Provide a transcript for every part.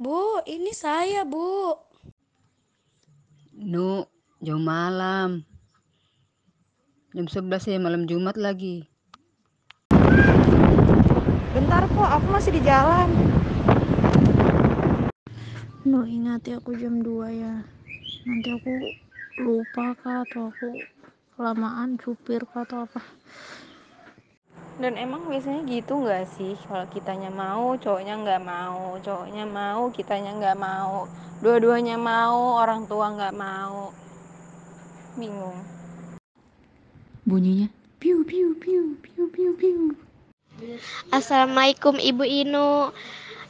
Bu, ini saya, Bu. Nu, jam malam. Jam 11 ya malam Jumat lagi. Bentar kok, aku masih di jalan. No ingat ya aku jam 2 ya. Nanti aku lupa kah atau aku kelamaan supir kah atau apa. Dan emang biasanya gitu nggak sih? Kalau kitanya mau, cowoknya nggak mau. Cowoknya mau, kitanya nggak mau. Dua-duanya mau, orang tua nggak mau. Bingung. Bunyinya piu piu piu piu piu piu. Assalamualaikum Ibu Inu.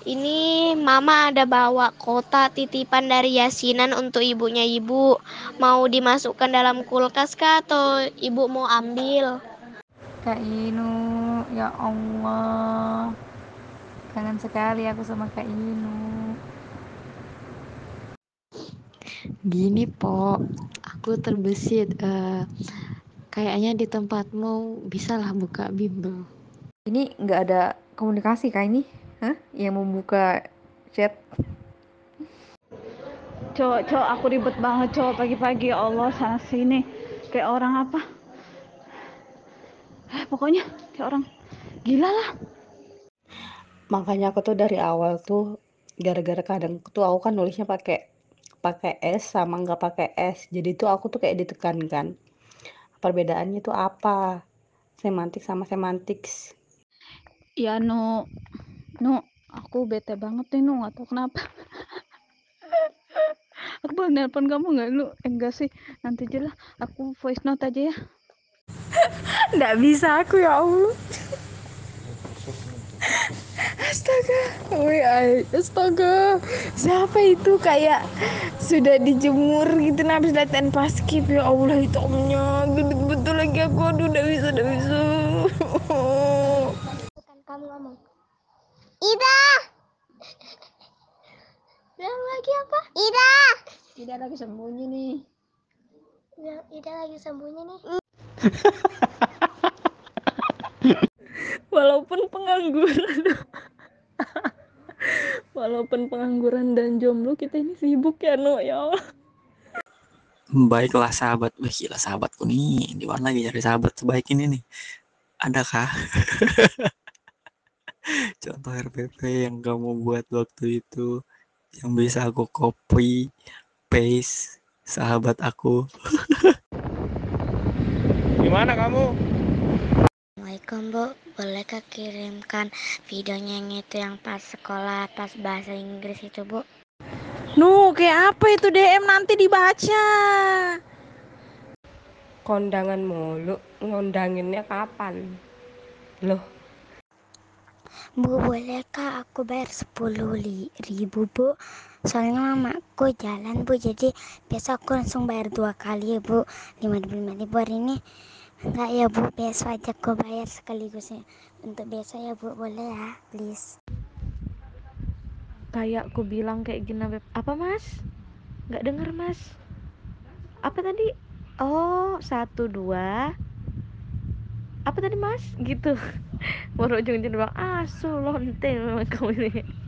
Ini Mama ada bawa kota titipan dari Yasinan untuk ibunya Ibu. Mau dimasukkan dalam kulkas kah atau Ibu mau ambil? Kak Inu, ya Allah. Kangen sekali aku sama Kak Inu. Gini, Po. Aku terbesit. eh, kayaknya di tempatmu bisalah buka bimbel. Ini nggak ada komunikasi kah ini? Hah? Yang membuka chat? Cok, cok, aku ribet banget cok pagi-pagi ya Allah sana sini kayak orang apa? Eh, pokoknya kayak orang gila lah. makanya aku tuh dari awal tuh gara-gara kadang tuh aku kan nulisnya pakai pakai S sama nggak pakai S jadi tuh aku tuh kayak ditekankan perbedaannya tuh apa semantik sama semantics Ya no, no, aku bete banget nih no, nggak tahu kenapa. aku boleh nelpon kamu nggak lu? Eh, enggak sih, nanti aja lah. Aku voice note aja ya. Nggak bisa aku ya Allah. Astaga, woi, ay- astaga, siapa itu kayak sudah dijemur gitu, nah habis latihan paskib ya Allah hitamnya, gendut betul lagi aku, aduh udah bisa, udah bisa. Kamu ngomong. Ida. Bilang lagi apa? Ida. Tidak lagi sembunyi nih. Ida lagi sembunyi nih. Walaupun pengangguran, walaupun pengangguran dan jomblo kita ini sibuk ya no ya. Baiklah sahabat, wih gila sahabatku nih, di mana lagi cari sahabat sebaik ini nih? Adakah? Contoh RPP yang kamu buat waktu itu, yang bisa aku copy, paste, sahabat aku. Gimana kamu? Assalamualaikum Bu, bolehkah kirimkan videonya yang itu yang pas sekolah pas bahasa Inggris itu Bu? Nu, kayak apa itu DM nanti dibaca? Kondangan mulu, ngondanginnya kapan? Loh, Bu, bolehkah aku bayar 10 li- ribu Bu? Soalnya mamaku jalan Bu, jadi biasa aku langsung bayar dua kali ya Bu. 55 ribu hari ini. Enggak ya Bu, besok aja aku bayar sekaligus ya. Untuk besok ya Bu, boleh ya, please. Kayak aku bilang kayak gini. Apa mas? Nggak denger mas? Apa tadi? Oh, satu dua. Apa tadi mas? Gitu. Baru ujung-ujung bilang, ah, lonte memang kamu ini.